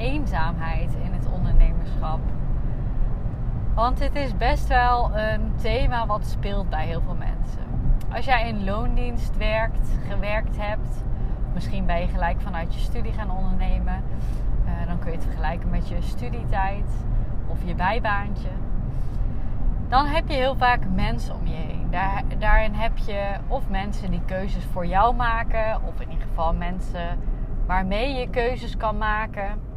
eenzaamheid in het ondernemerschap. Want dit is best wel een thema wat speelt bij heel veel mensen. Als jij in loondienst werkt, gewerkt hebt, misschien ben je gelijk vanuit je studie gaan ondernemen, uh, dan kun je het vergelijken met je studietijd of je bijbaantje. Dan heb je heel vaak mensen om je heen. Daar, daarin heb je of mensen die keuzes voor jou maken, of in ieder geval mensen waarmee je keuzes kan maken.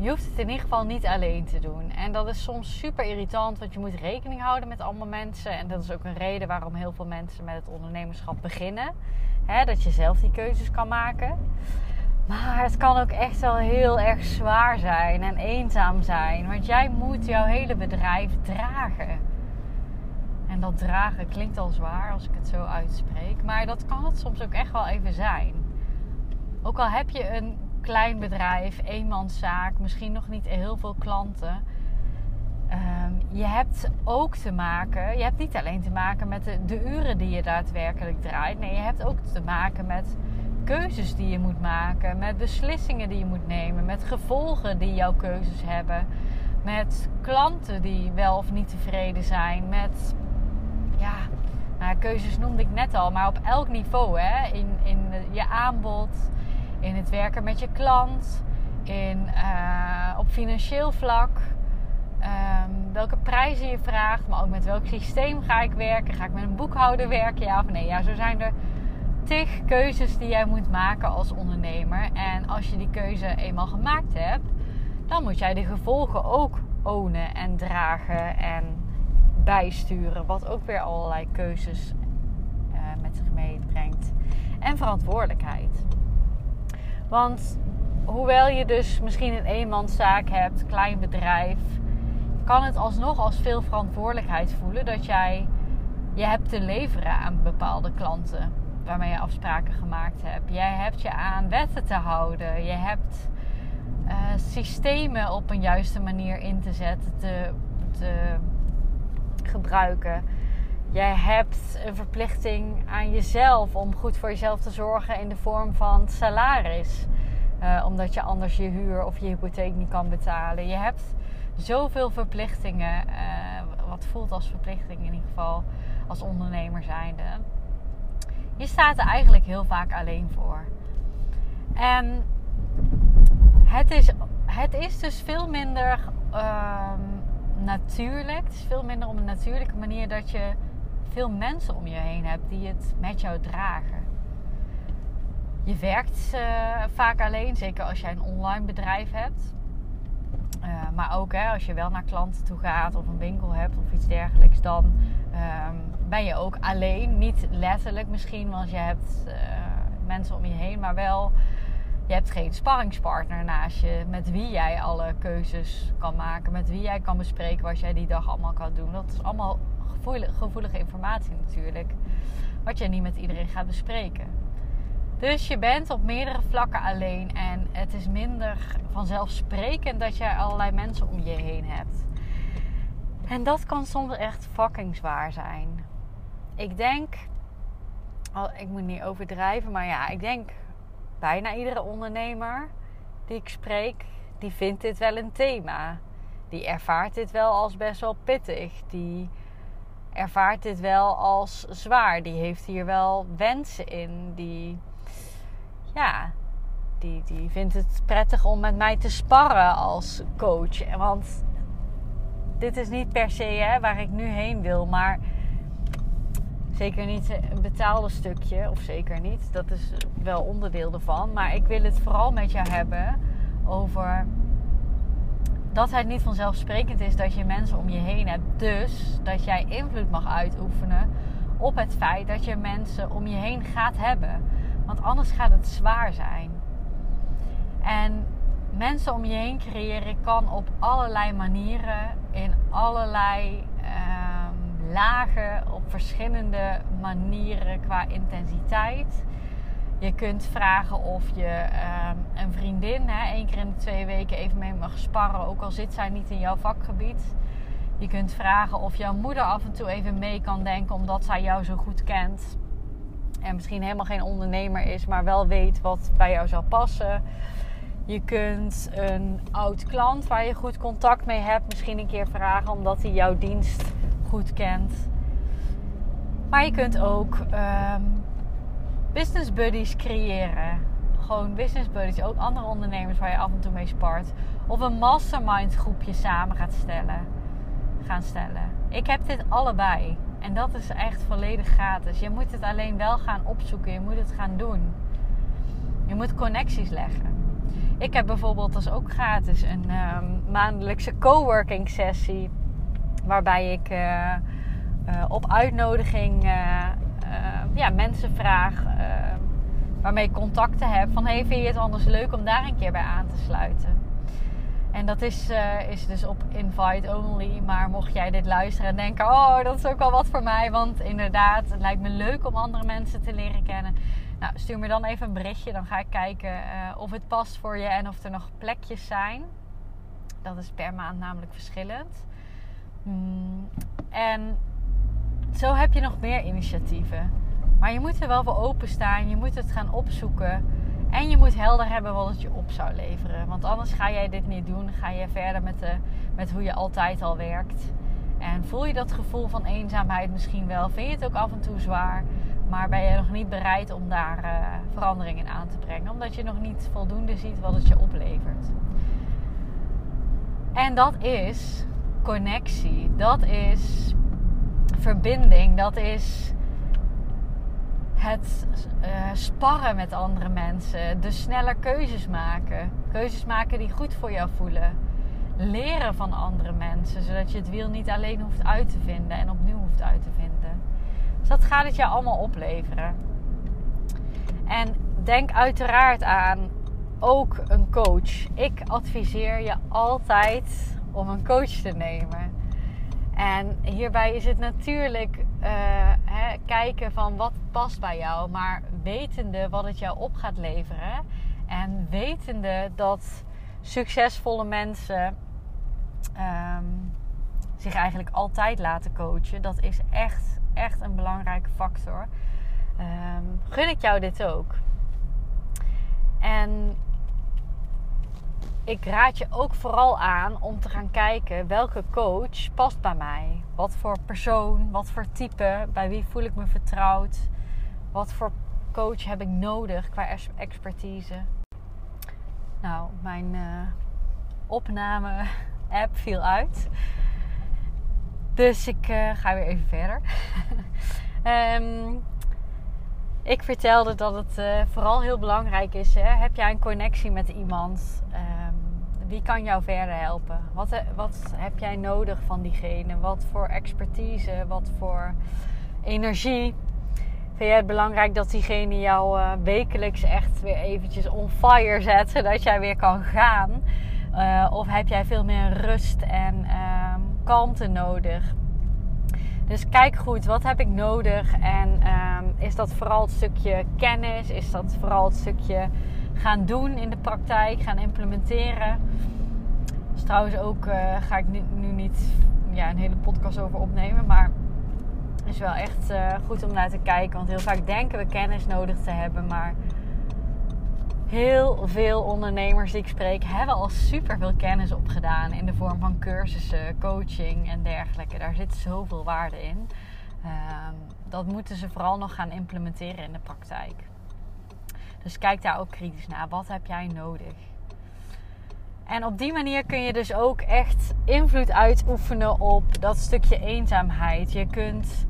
Je hoeft het in ieder geval niet alleen te doen. En dat is soms super irritant, want je moet rekening houden met allemaal mensen. En dat is ook een reden waarom heel veel mensen met het ondernemerschap beginnen. dat je zelf die keuzes kan maken. Maar het kan ook echt wel heel erg zwaar zijn en eenzaam zijn. Want jij moet jouw hele bedrijf dragen. En dat dragen klinkt al zwaar als ik het zo uitspreek. Maar dat kan het soms ook echt wel even zijn. Ook al heb je een klein bedrijf, eenmanszaak, misschien nog niet heel veel klanten. Ehm, je hebt ook te maken, je hebt niet alleen te maken met de, uren die je daadwerkelijk draait. Nee, je hebt ook te maken met keuzes die je moet maken, met beslissingen die je moet nemen, met gevolgen die jouw keuzes hebben, met klanten die wel of niet tevreden zijn, met ja, nou, keuzes noemde ik net al, maar op elk niveau, hè, in, in je aanbod in het werken met je klant, in, uh, op financieel vlak. Um, welke prijzen je vraagt, maar ook met welk systeem ga ik werken. Ga ik met een boekhouder werken, ja of nee? Ja, zo zijn er tig keuzes die jij moet maken als ondernemer. En als je die keuze eenmaal gemaakt hebt, dan moet jij de gevolgen ook ownen en dragen en bijsturen. Wat ook weer allerlei keuzes uh, met zich meebrengt. En verantwoordelijkheid. Want hoewel je dus misschien een eenmanszaak hebt, klein bedrijf, kan het alsnog als veel verantwoordelijkheid voelen dat jij je hebt te leveren aan bepaalde klanten waarmee je afspraken gemaakt hebt. Jij hebt je aan wetten te houden. Je hebt uh, systemen op een juiste manier in te zetten, te, te gebruiken. Jij hebt een verplichting aan jezelf om goed voor jezelf te zorgen in de vorm van salaris. Uh, omdat je anders je huur of je hypotheek niet kan betalen. Je hebt zoveel verplichtingen. Uh, wat voelt als verplichting in ieder geval als ondernemer zijnde. Je staat er eigenlijk heel vaak alleen voor. En het is, het is dus veel minder uh, natuurlijk. Het is veel minder op een natuurlijke manier dat je veel mensen om je heen hebt die het met jou dragen. Je werkt uh, vaak alleen, zeker als jij een online bedrijf hebt. Uh, maar ook hè, als je wel naar klanten toe gaat of een winkel hebt of iets dergelijks, dan um, ben je ook alleen. Niet letterlijk misschien, want je hebt uh, mensen om je heen, maar wel je hebt geen sparringspartner naast je met wie jij alle keuzes kan maken, met wie jij kan bespreken wat jij die dag allemaal kan doen. Dat is allemaal gevoelige, informatie natuurlijk, wat je niet met iedereen gaat bespreken. Dus je bent op meerdere vlakken alleen en het is minder vanzelfsprekend dat je allerlei mensen om je heen hebt. En dat kan soms echt fucking zwaar zijn. Ik denk, ik moet niet overdrijven, maar ja, ik denk bijna iedere ondernemer die ik spreek, die vindt dit wel een thema. Die ervaart dit wel als best wel pittig. Die ervaart dit wel als zwaar. Die heeft hier wel wensen in. Die, ja, die, die vindt het prettig om met mij te sparren als coach. Want dit is niet per se hè, waar ik nu heen wil, maar zeker niet een betaalde stukje, of zeker niet. Dat is wel onderdeel ervan. Maar ik wil het vooral met jou hebben over dat het niet vanzelfsprekend is dat je mensen om je heen hebt. Dus dat jij invloed mag uitoefenen op het feit dat je mensen om je heen gaat hebben. Want anders gaat het zwaar zijn. En mensen om je heen creëren kan op allerlei manieren, in allerlei ehm, lagen, op verschillende manieren qua intensiteit. Je kunt vragen of je ehm, een vriendin hè, één keer in de twee weken even mee mag sparren, ook al zit zij niet in jouw vakgebied. Je kunt vragen of jouw moeder af en toe even mee kan denken, omdat zij jou zo goed kent. En misschien helemaal geen ondernemer is, maar wel weet wat bij jou zou passen. Je kunt een oud klant waar je goed contact mee hebt, misschien een keer vragen omdat hij jouw dienst goed kent. Maar je kunt ook um, business buddies creëren. Gewoon business buddies, ook andere ondernemers waar je af en toe mee spart. Of een mastermind groepje samen gaat stellen. Gaan stellen. Ik heb dit allebei. En dat is echt volledig gratis. Je moet het alleen wel gaan opzoeken. Je moet het gaan doen. Je moet connecties leggen. Ik heb bijvoorbeeld, dat is ook gratis, een um, maandelijkse coworking sessie. Waarbij ik uh, uh, op uitnodiging uh, ja, mensen vraag. waarmee ik contacten heb. Van hey, vind je het anders leuk om daar een keer bij aan te sluiten? En dat is, uh, is dus op invite only. Maar mocht jij dit luisteren en denken: Oh, dat is ook wel wat voor mij. Want inderdaad, het lijkt me leuk om andere mensen te leren kennen. Nou, stuur me dan even een berichtje. Dan ga ik kijken uh, of het past voor je en of er nog plekjes zijn. Dat is per maand namelijk verschillend. Mm, en zo heb je nog meer initiatieven. Maar je moet er wel voor openstaan. Je moet het gaan opzoeken. En je moet helder hebben wat het je op zou leveren. Want anders ga jij dit niet doen. Ga je verder met, de, met hoe je altijd al werkt. En voel je dat gevoel van eenzaamheid misschien wel? Vind je het ook af en toe zwaar? Maar ben je nog niet bereid om daar uh, verandering in aan te brengen? Omdat je nog niet voldoende ziet wat het je oplevert. En dat is connectie. Dat is verbinding. Dat is het uh, sparren met andere mensen, de sneller keuzes maken. Keuzes maken die goed voor jou voelen. Leren van andere mensen, zodat je het wiel niet alleen hoeft uit te vinden en opnieuw hoeft uit te vinden. Dus dat gaat het jou allemaal opleveren. En denk uiteraard aan ook een coach. Ik adviseer je altijd om een coach te nemen. En hierbij is het natuurlijk uh, hè, kijken van wat past bij jou, maar wetende wat het jou op gaat leveren. En wetende dat succesvolle mensen um, zich eigenlijk altijd laten coachen. Dat is echt, echt een belangrijke factor. Um, gun ik jou dit ook. En ik raad je ook vooral aan om te gaan kijken welke coach past bij mij. Wat voor persoon, wat voor type, bij wie voel ik me vertrouwd. Wat voor coach heb ik nodig qua expertise. Nou, mijn uh, opname-app viel uit. Dus ik uh, ga weer even verder. um, ik vertelde dat het uh, vooral heel belangrijk is. Hè? Heb jij een connectie met iemand? wie kan jou verder helpen? Wat, eh, wat heb jij nodig van diegene? Wat voor expertise? Wat voor energie? Vind jij het belangrijk dat diegene jou uh, wekelijks echt weer eventjes on fire zet, zodat jij weer kan gaan? Of heb jij veel meer rust en uh, kalmte nodig? Dus kijk goed, wat heb ik nodig? En ehm, is dat vooral het stukje kennis? Is dat vooral het stukje gaan doen in de praktijk, gaan implementeren. Dus trouwens ook uh, ga ik nu, nu, niet ja, een hele podcast over opnemen, maar is wel echt uh, goed om naar te kijken. Want heel vaak denken we kennis nodig te hebben, maar heel veel ondernemers die ik spreek hebben al super veel kennis opgedaan in de vorm van cursussen, coaching en dergelijke. Daar zit zoveel waarde in. Um, dat moeten ze vooral nog gaan implementeren in de praktijk. Dus kijk daar ook kritisch naar. Wat heb jij nodig? En op die manier kun je dus ook echt invloed uitoefenen op dat stukje eenzaamheid. Je kunt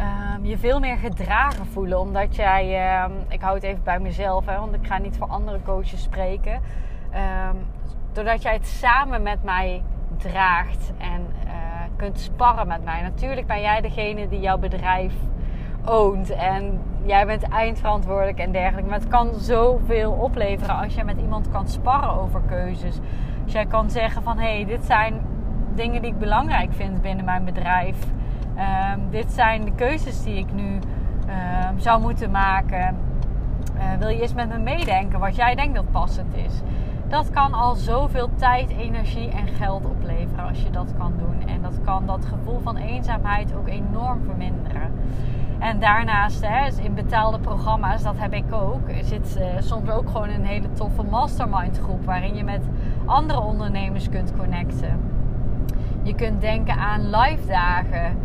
um, je veel meer gedragen voelen. Omdat jij, um, ik hou het even bij mezelf, hè, want ik ga niet voor andere coaches spreken. Um, doordat jij het samen met mij draagt en uh, kunt sparren met mij. Natuurlijk ben jij degene die jouw bedrijf oont. En jij bent eindverantwoordelijk en dergelijke. Maar het kan zoveel opleveren als je met iemand kan sparren over keuzes. Als jij kan zeggen van hé, hey, dit zijn dingen die ik belangrijk vind binnen mijn bedrijf. Ehm, dit zijn de keuzes die ik nu ehm, zou moeten maken. Uh, wil je eens met me meedenken wat jij denkt dat passend is? Dat kan al zoveel tijd, energie en geld opleveren als je dat kan doen. En dat kan dat gevoel van eenzaamheid ook enorm verminderen. En daarnaast, hè, in betaalde programma's, dat heb ik ook, zit uh, soms ook gewoon een hele toffe mastermind groep waarin je met andere ondernemers kunt connecten. Je kunt denken aan live dagen.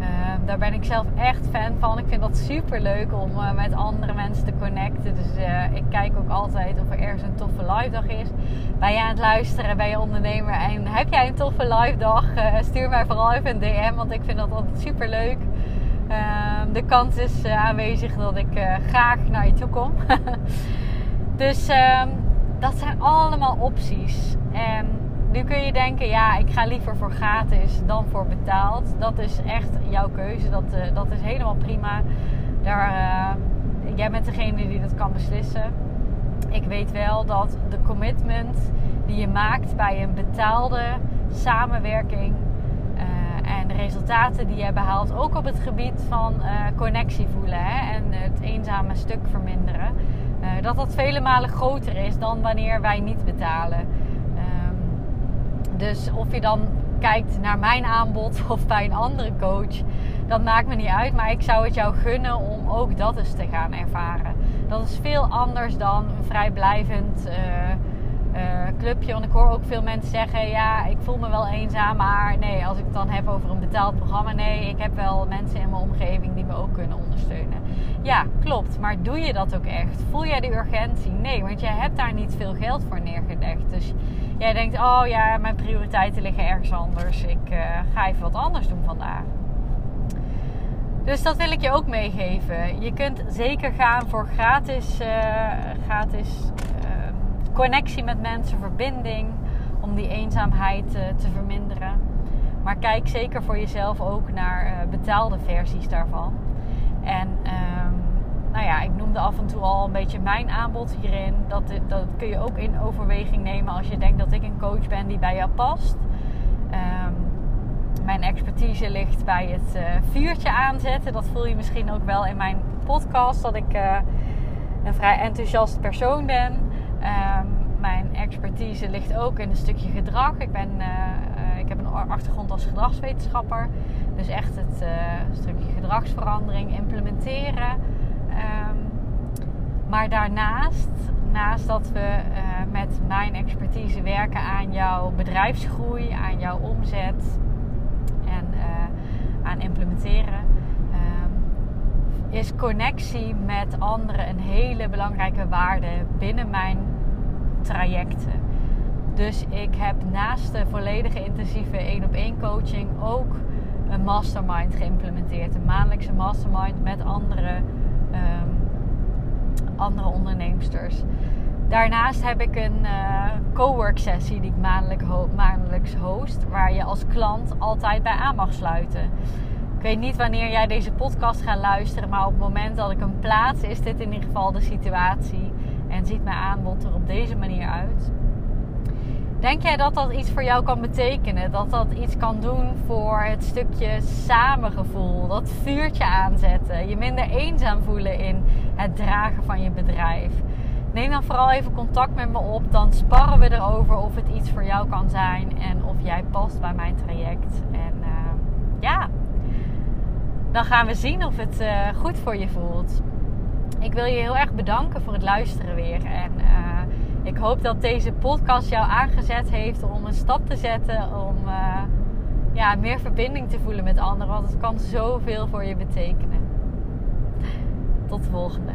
Ehm, daar ben ik zelf echt fan van. Ik vind dat super leuk om uh, met andere mensen te connecten. Dus uh, ik kijk ook altijd of er ergens een toffe live dag is. Ben je aan het luisteren, ben je ondernemer en heb jij een toffe live dag? Uh, stuur mij vooral even een DM, want ik vind dat altijd super leuk. Ehm, de kans is aanwezig dat ik graag naar je toe kom. dus ehm, dat zijn allemaal opties. En nu kun je denken, ja, ik ga liever voor gratis dan voor betaald. Dat is echt jouw keuze. Dat, uh, dat is helemaal prima. Daar, uh, jij bent degene die dat kan beslissen. Ik weet wel dat de commitment die je maakt bij een betaalde samenwerking uh, en de resultaten die je behaalt, ook op het gebied van connectie voelen hè, en het eenzame stuk verminderen, dat dat vele malen groter is dan wanneer wij niet betalen. Dus of je dan kijkt naar mijn aanbod of bij een andere coach, dat maakt me niet uit. Maar ik zou het jou gunnen om ook dat eens te gaan ervaren. Dat is veel anders dan een vrijblijvend uh, uh, clubje. Want ik hoor ook veel mensen zeggen: ja, ik voel me wel eenzaam. Maar nee, als ik het dan heb over een betaald programma, nee, ik heb wel mensen in mijn omgeving die me ook kunnen ondersteunen. Ja, klopt. Maar doe je dat ook echt? Voel jij de urgentie? Nee, want jij hebt daar niet veel geld voor neergelegd. Dus jij denkt, oh ja, mijn prioriteiten liggen ergens anders. Ik uh, ga even wat anders doen vandaag. Dus dat wil ik je ook meegeven. Je kunt zeker gaan voor gratis, uh, gratis uh, connectie met mensen, verbinding. Om die eenzaamheid te verminderen. Maar kijk zeker voor jezelf ook naar betaalde versies daarvan. En nou ja, ik noemde af en toe al een beetje mijn aanbod hierin. Dat, dat kun je ook in overweging nemen als je denkt dat ik een coach ben die bij jou past. Um, mijn expertise ligt bij het uh, vuurtje aanzetten. Dat voel je misschien ook wel in mijn podcast, dat ik uh, een vrij enthousiast persoon ben. Um, mijn expertise ligt ook in een stukje gedrag. Ik, ben, uh, ik heb een achtergrond als gedragswetenschapper. Dus echt het stukje gedragsverandering implementeren. Um, maar daarnaast, naast dat we uh, met mijn expertise werken aan jouw bedrijfsgroei, aan jouw omzet en uh, aan implementeren, um, is connectie met anderen een hele belangrijke waarde binnen mijn trajecten. Dus ik heb naast de volledige intensieve één op één coaching ook een mastermind geïmplementeerd. Een maandelijkse mastermind met andere um, andere onderneemsters. Daarnaast heb ik een uh, cowork sessie die ik maandelijks host, waar je als klant altijd bij aan mag sluiten. Ik weet niet wanneer jij deze podcast gaat luisteren, maar op het moment dat ik hem plaats, is dit in ieder geval de situatie en ziet mijn aanbod er op deze manier uit. Denk jij dat dat iets voor jou kan betekenen? Dat dat iets kan doen voor het stukje samengevoel, dat vuurtje aanzetten, je minder eenzaam voelen in het dragen van je bedrijf? Neem dan vooral even contact met me op, dan sparren we erover of het iets voor jou kan zijn en of jij past bij mijn traject. En uh, ja, dan gaan we zien of het uh, goed voor je voelt. Ik wil je heel erg bedanken voor het luisteren weer en. Uh, ik hoop dat deze podcast jou aangezet heeft om een stap te zetten. Om uh, ja, meer verbinding te voelen met anderen. Want het kan zoveel voor je betekenen. Tot de volgende.